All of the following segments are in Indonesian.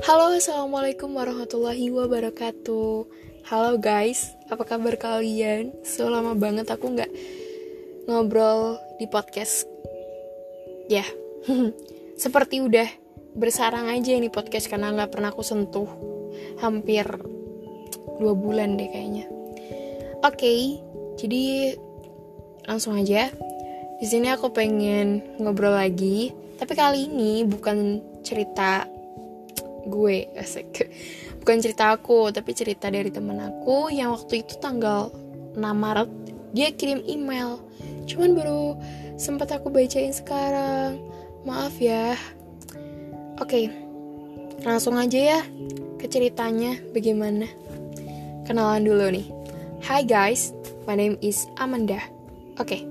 Halo, assalamualaikum warahmatullahi wabarakatuh. Halo guys, apa kabar kalian? Selama banget aku nggak ngobrol di podcast. Ya, seperti udah bersarang aja ini podcast karena nggak pernah aku sentuh. Hampir dua bulan deh kayaknya. Oke, jadi langsung aja. Di sini aku pengen ngobrol lagi, tapi kali ini bukan cerita gue asik. Bukan cerita aku tapi cerita dari temen aku yang waktu itu tanggal 6 Maret dia kirim email. Cuman baru sempat aku bacain sekarang. Maaf ya. Oke langsung aja ya ke ceritanya bagaimana. Kenalan dulu nih. Hi guys my name is Amanda. Oke okay.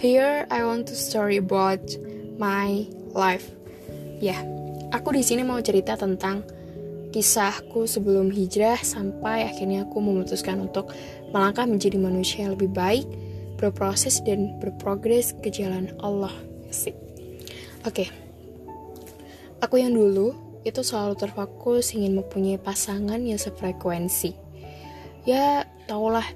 here I want to story about my life. Yeah Aku di sini mau cerita tentang kisahku sebelum hijrah sampai akhirnya aku memutuskan untuk melangkah menjadi manusia yang lebih baik, berproses dan berprogres ke jalan Allah. Oke. Okay. Aku yang dulu itu selalu terfokus ingin mempunyai pasangan yang sefrekuensi. Ya, tahulah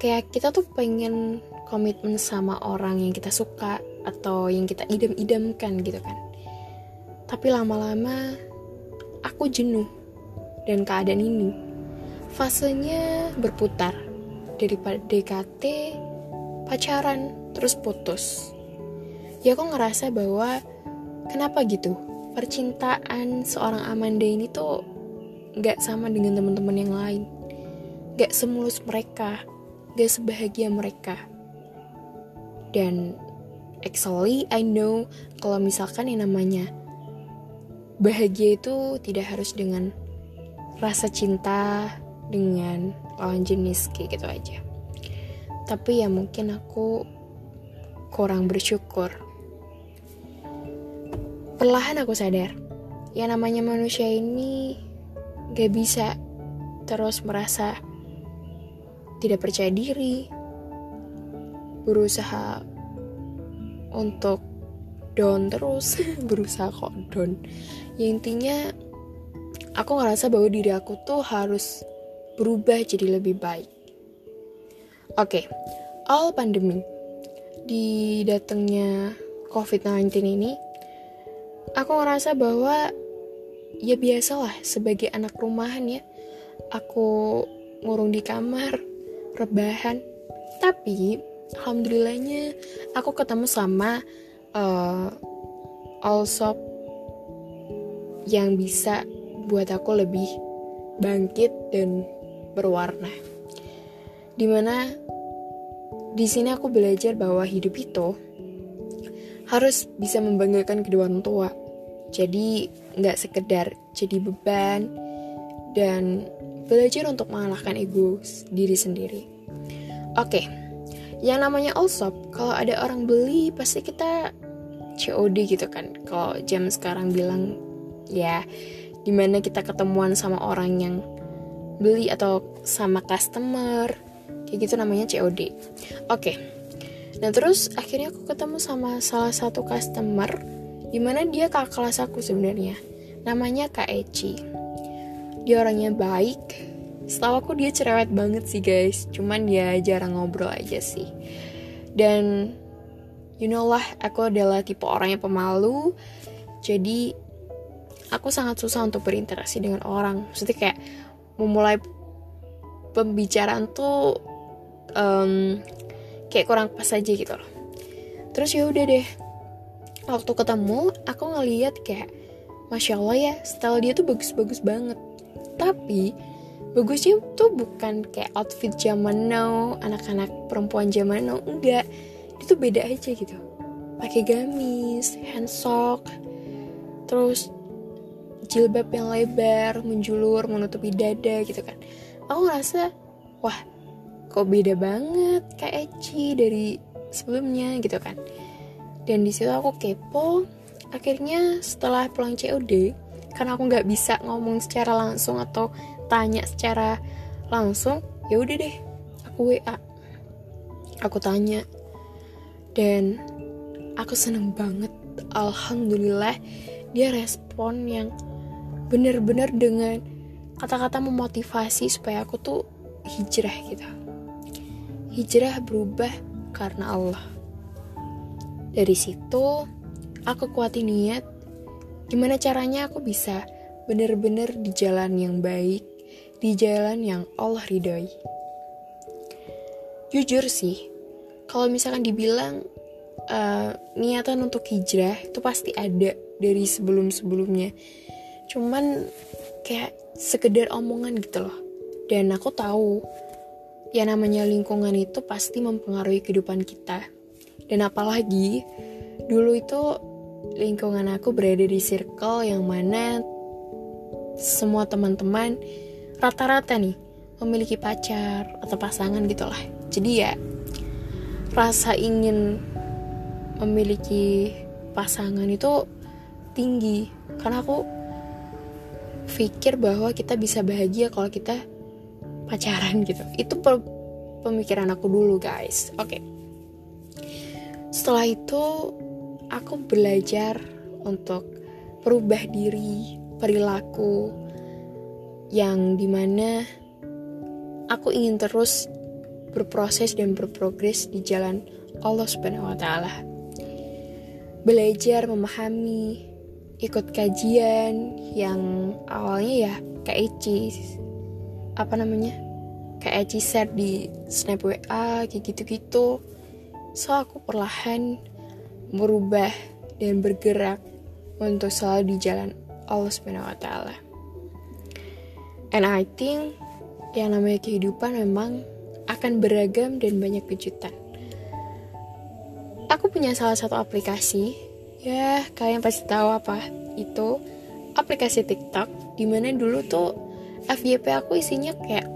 kayak kita tuh pengen komitmen sama orang yang kita suka atau yang kita idam-idamkan gitu kan tapi lama-lama aku jenuh dan keadaan ini. Fasenya berputar dari DKT, pacaran, terus putus. Ya aku ngerasa bahwa kenapa gitu? Percintaan seorang Amanda ini tuh gak sama dengan teman-teman yang lain. Gak semulus mereka, gak sebahagia mereka. Dan actually I know kalau misalkan yang namanya bahagia itu tidak harus dengan rasa cinta dengan lawan jenis kayak gitu aja. Tapi ya mungkin aku kurang bersyukur. Perlahan aku sadar ya namanya manusia ini gak bisa terus merasa tidak percaya diri berusaha untuk down terus berusaha kok down. Ya intinya aku ngerasa bahwa diri aku tuh harus berubah jadi lebih baik. Oke okay, all pandemi di datangnya covid-19 ini aku ngerasa bahwa ya biasalah sebagai anak rumahan ya aku ngurung di kamar rebahan. Tapi alhamdulillahnya aku ketemu sama uh, also yang bisa buat aku lebih bangkit dan berwarna. Di mana di sini aku belajar bahwa hidup itu harus bisa membanggakan kedua orang tua. Jadi nggak sekedar jadi beban dan belajar untuk mengalahkan ego diri sendiri. Oke, yang namanya Allsop, kalau ada orang beli pasti kita COD gitu kan. Kalau jam sekarang bilang ya di mana kita ketemuan sama orang yang beli atau sama customer. Kayak gitu namanya COD oke. Okay. nah terus akhirnya aku ketemu sama salah satu customer di mana dia kakak kelas aku sebenarnya. Namanya Kak Eci. Dia orangnya baik. Setahu aku dia cerewet banget sih guys. Cuman dia jarang ngobrol aja sih. Dan you know lah aku adalah tipe orang yang pemalu. Jadi aku sangat susah untuk berinteraksi dengan orang. Maksudnya kayak memulai pembicaraan tuh um, kayak kurang pas aja gitu loh. Terus ya udah deh waktu ketemu aku ngeliat kayak masya allah ya style dia tuh bagus-bagus banget. Tapi bagusnya tuh bukan kayak outfit zaman now anak-anak perempuan zaman now enggak itu beda aja gitu. Pakai gamis handsock terus jilbab yang lebar menjulur menutupi dada gitu kan. Aku ngerasa wah kok beda banget kayak Eci dari sebelumnya gitu kan. Dan di situ aku kepo. Akhirnya setelah pulang COD karena aku nggak bisa ngomong secara langsung atau tanya secara langsung ya udah deh aku WA aku tanya dan aku seneng banget alhamdulillah dia respon yang bener-bener dengan kata-kata memotivasi supaya aku tuh hijrah gitu. Hijrah berubah karena Allah. Dari situ aku kuatin niat gimana caranya aku bisa bener-bener di jalan yang baik di jalan yang Allah ridhoi. Jujur sih kalau misalkan dibilang uh, niatan untuk hijrah itu pasti ada dari sebelum-sebelumnya. Cuman kayak sekedar omongan gitu loh. Dan aku tahu ya namanya lingkungan itu pasti mempengaruhi kehidupan kita. Dan apalagi dulu itu lingkungan aku berada di circle yang mana semua teman-teman rata-rata nih memiliki pacar atau pasangan gitulah jadi ya rasa ingin memiliki pasangan itu tinggi. Karena aku pikir bahwa kita bisa bahagia kalau kita pacaran gitu. Itu pemikiran aku dulu guys. Oke. Okay. setelah itu aku belajar untuk berubah diri perilaku yang di mana aku ingin terus berproses dan berprogres di jalan Allah Subhanahu wa taala. Belajar memahami ikut kajian yang awalnya ya kayak Eci apa namanya kayak Eci share di snap WA kayak gitu-gitu so aku perlahan merubah dan bergerak untuk selalu di jalan Allah Subhanahu wa taala. And I think yang namanya kehidupan memang akan beragam dan banyak kejutan. Aku punya salah satu aplikasi. Ya kalian pasti tahu apa itu. Aplikasi TikTok di mana dulu tuh FYP aku isinya kayak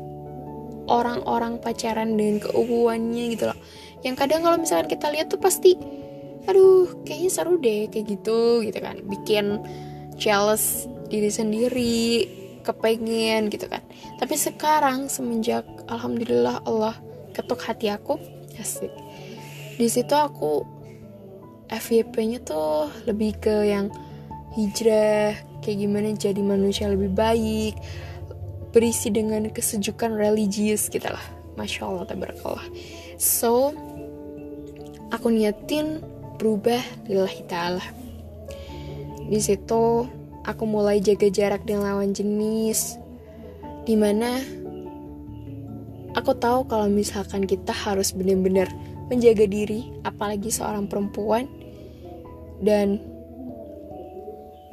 orang-orang pacaran dengan keubuannya gitu loh. Yang kadang kalau misalkan kita lihat tuh pasti aduh kayaknya seru deh kayak gitu gitu kan. Bikin jealous diri sendiri kepengen gitu kan. Tapi sekarang semenjak alhamdulillah Allah ketuk hati aku asik di situ aku FYP-nya tuh lebih ke yang hijrah, kayak gimana jadi manusia lebih baik, berisi dengan kesejukan religius gitu lah. Masya Allah, tabarakallah. So, aku niatin berubah lillahi ta'ala. Di situ, aku mulai jaga jarak dengan lawan jenis, di mana aku tahu kalau misalkan kita harus benar-benar menjaga diri, apalagi seorang perempuan, dan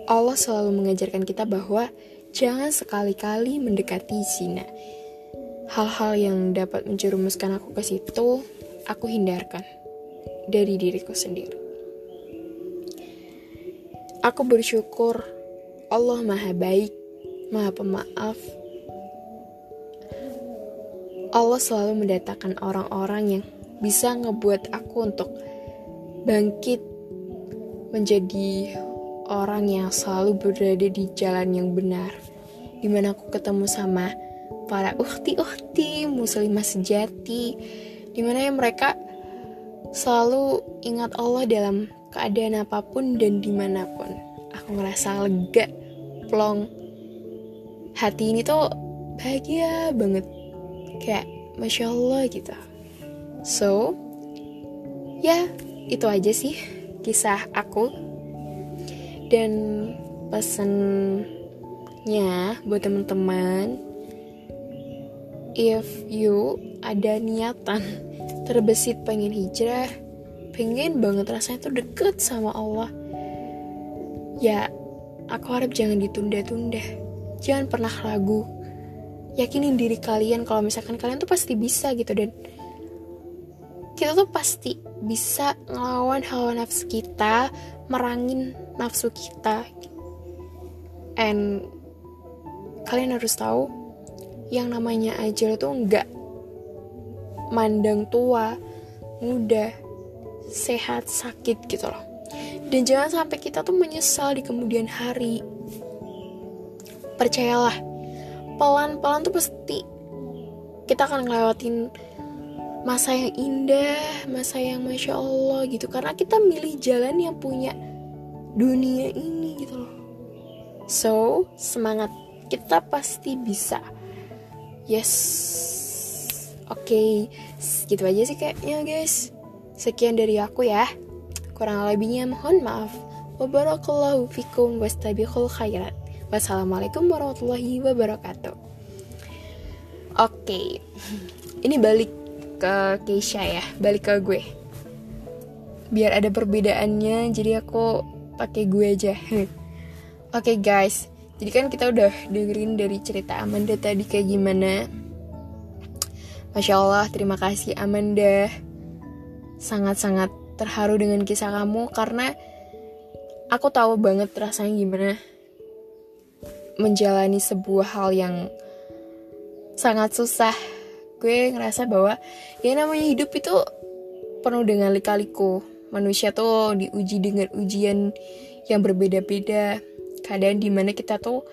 Allah selalu mengajarkan kita bahwa jangan sekali-kali mendekati zina. Hal-hal yang dapat menjerumuskan aku ke situ, aku hindarkan dari diriku sendiri. Aku bersyukur Allah Maha Baik, Maha Pemaaf. Allah selalu mendatangkan orang-orang yang bisa ngebuat aku untuk bangkit menjadi orang yang selalu berada di jalan yang benar di mana aku ketemu sama para uhti-uhti muslimah sejati di mana yang mereka selalu ingat Allah dalam keadaan apa pun dan di mana pun. Aku ngerasa lega plong. Hati ini tuh bahagia banget kayak masya Allah gitu. So ya itu aja sih kisah aku. Dan pesannya buat teman-teman if you ada niatan terbesit pengen hijrah pengen banget rasanya tuh deket sama Allah ya aku harap jangan ditunda-tunda. Jangan pernah ragu yakinin diri kalian kalau misalkan kalian tuh pasti bisa gitu dan kita tuh pasti bisa ngelawan hawa nafsu kita, merangin nafsu kita. And kalian harus tahu yang namanya ajal itu enggak mandang tua, muda, sehat, sakit gitu loh. Dan jangan sampai kita tuh menyesal di kemudian hari. Percayalah, pelan-pelan tuh pasti kita akan ngelewatin masa yang indah, masa yang masya Allah gitu. Karena kita milih jalan yang punya dunia ini gitu loh. so semangat kita pasti bisa yes oke okay. gitu aja sih kayaknya guys sekian dari aku ya kurang lebihnya mohon maaf Wabarakallahu fikum wastabiqul khairat. Wassalamualaikum warahmatullahi wabarakatuh. Oke, okay. ini balik ke Keisha ya, balik ke gue. Biar ada perbedaannya, jadi aku pakai gue aja. Oke okay, guys, jadi kan kita udah dengerin dari cerita Amanda tadi kayak gimana. Masya Allah, terima kasih Amanda. Sangat-sangat terharu dengan kisah kamu karena aku tahu banget rasanya gimana menjalani sebuah hal yang sangat susah. Gue ngerasa bahwa ya namanya hidup itu penuh dengan lika-liku. Manusia tuh diuji dengan ujian yang berbeda-beda. Kadang di mana kita tuh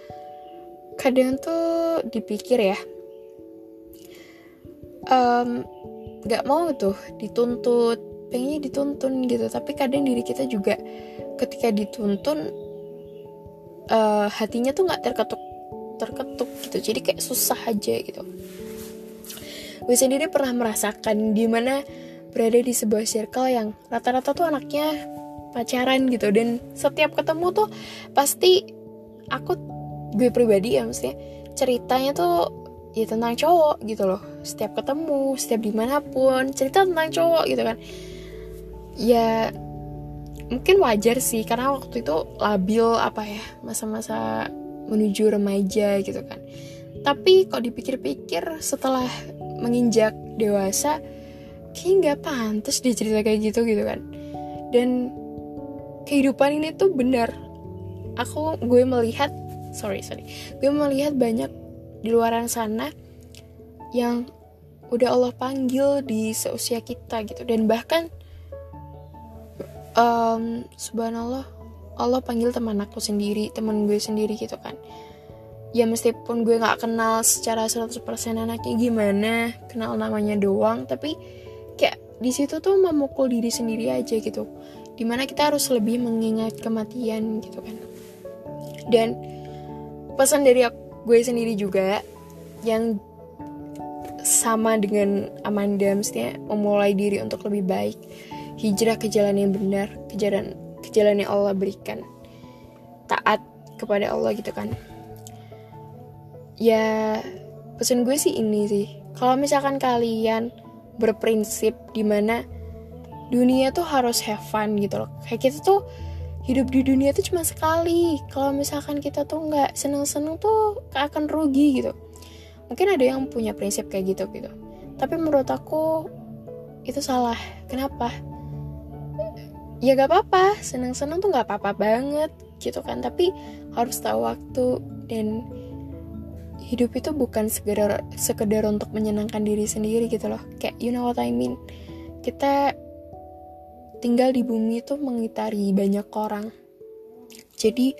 kadang tuh dipikir ya um, gak mau tuh dituntut pengennya dituntun gitu tapi kadang diri kita juga ketika dituntun uh, hatinya tuh nggak terketuk terketuk gitu. Jadi kayak susah aja gitu. Gue sendiri pernah merasakan di mana berada di sebuah circle yang rata-rata tuh anaknya pacaran gitu. Dan setiap ketemu tuh pasti aku gue pribadi ya maksudnya ceritanya tuh ya tentang cowok gitu loh. Setiap ketemu setiap di mana pun cerita tentang cowok gitu kan. Ya mungkin wajar sih karena waktu itu labil apa ya masa-masa menuju remaja gitu kan. Tapi kok dipikir-pikir setelah menginjak dewasa kayak nggak pantas dia cerita kayak gitu gitu kan. Dan kehidupan ini tuh benar. Aku gue melihat sorry sorry. Gue melihat banyak di luaran sana yang udah Allah panggil di seusia kita gitu. Dan bahkan um, subhanallah Allah panggil teman aku sendiri teman gue sendiri gitu kan. Ya meskipun gue nggak kenal secara 100% anaknya gimana kenal namanya doang tapi kayak di situ tuh memukul diri sendiri aja gitu. Di mana kita harus lebih mengingat kematian gitu kan. Dan pesan dari aku, gue sendiri juga yang sama dengan Amanda mestinya memulai diri untuk lebih baik hijrah ke jalan yang benar, ke jalan ke jalan yang Allah berikan. Taat kepada Allah gitu kan. Ya, pesan gue sih ini sih. Kalau misalkan kalian berprinsip di mana dunia tuh harus have fun gitu loh. Kayak kita tuh hidup di dunia tuh cuma sekali. Kalau misalkan kita tuh nggak seneng-seneng tuh akan rugi gitu. Mungkin ada yang punya prinsip kayak gitu gitu. Tapi menurut aku itu salah. Kenapa? Ya gak apa-apa. Senang-senang tuh gak apa-apa banget gitu kan. Tapi harus tahu waktu dan hidup itu bukan sekedar sekedar untuk menyenangkan diri sendiri gitu loh. Kayak you know what I mean? Kita tinggal di bumi itu mengitari banyak orang. Jadi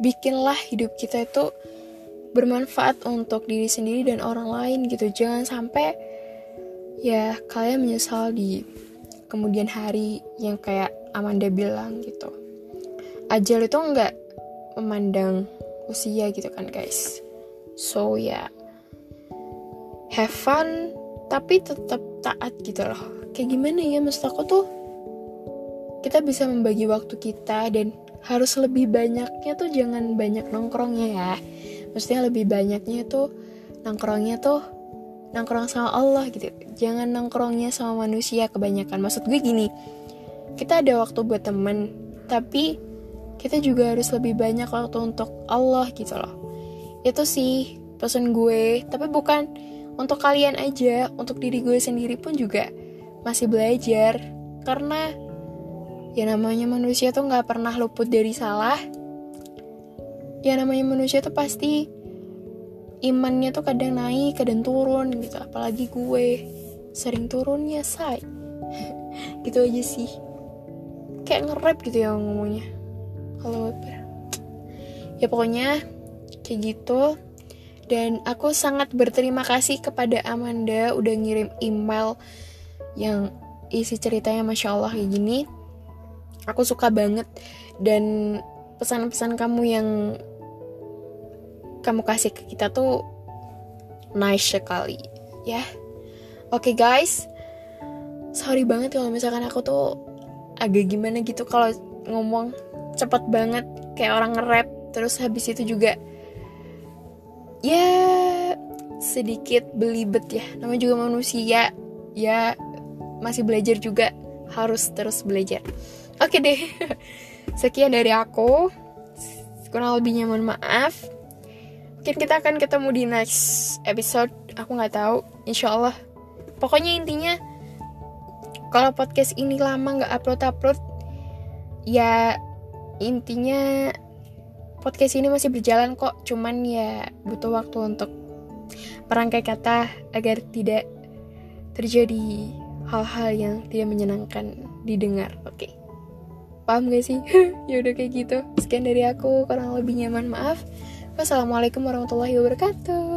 bikinlah hidup kita itu bermanfaat untuk diri sendiri dan orang lain gitu. Jangan sampai ya kalian menyesal di kemudian hari yang kayak Amanda bilang gitu. Ajal itu nggak memandang usia gitu kan guys. So ya yeah. have fun tapi tetap taat gitu loh. Kayak gimana ya maksud aku tuh kita bisa membagi waktu kita dan harus lebih banyaknya tuh jangan banyak nongkrongnya ya. Maksudnya lebih banyaknya tuh nongkrongnya tuh nongkrong sama Allah gitu. Jangan nongkrongnya sama manusia kebanyakan. Maksud gue gini kita ada waktu buat temen tapi kita juga harus lebih banyak waktu untuk Allah gitu loh. Itu sih pesan gue tapi bukan untuk kalian aja untuk diri gue sendiri pun juga masih belajar. Karena ya namanya manusia tuh nggak pernah luput dari salah. Ya namanya manusia tuh pasti imannya tuh kadang naik kadang turun gitu. Apalagi gue sering turunnya say. Gitu aja sih kayak nge-rap gitu ya ngomongnya. Kalau ya. Pokoknya kayak gitu. Dan aku sangat berterima kasih kepada Amanda udah ngirim email yang isi ceritanya masya Allah kayak gini. Aku suka banget. Dan pesan-pesan kamu yang kamu kasih ke kita tuh nice sekali ya. Oke okay, guys. Sorry banget kalau misalkan aku tuh agak gimana gitu kalau ngomong cepet banget kayak orang nge-rap terus habis itu juga ya sedikit belibet ya namanya juga manusia ya masih belajar juga harus terus belajar. Oke deh sekian dari aku kurang lebihnya mohon maaf. Mungkin kita akan ketemu di next episode aku nggak tahu insya Allah. Pokoknya intinya kalau podcast ini lama nggak upload upload ya intinya podcast ini masih berjalan kok. Cuman ya butuh waktu untuk merangkai kata agar tidak terjadi hal-hal yang tidak menyenangkan didengar. Oke. Okay. paham gak sih? Ya udah kayak gitu. Sekian dari aku kurang lebih nyaman maaf. Wassalamualaikum warahmatullahi wabarakatuh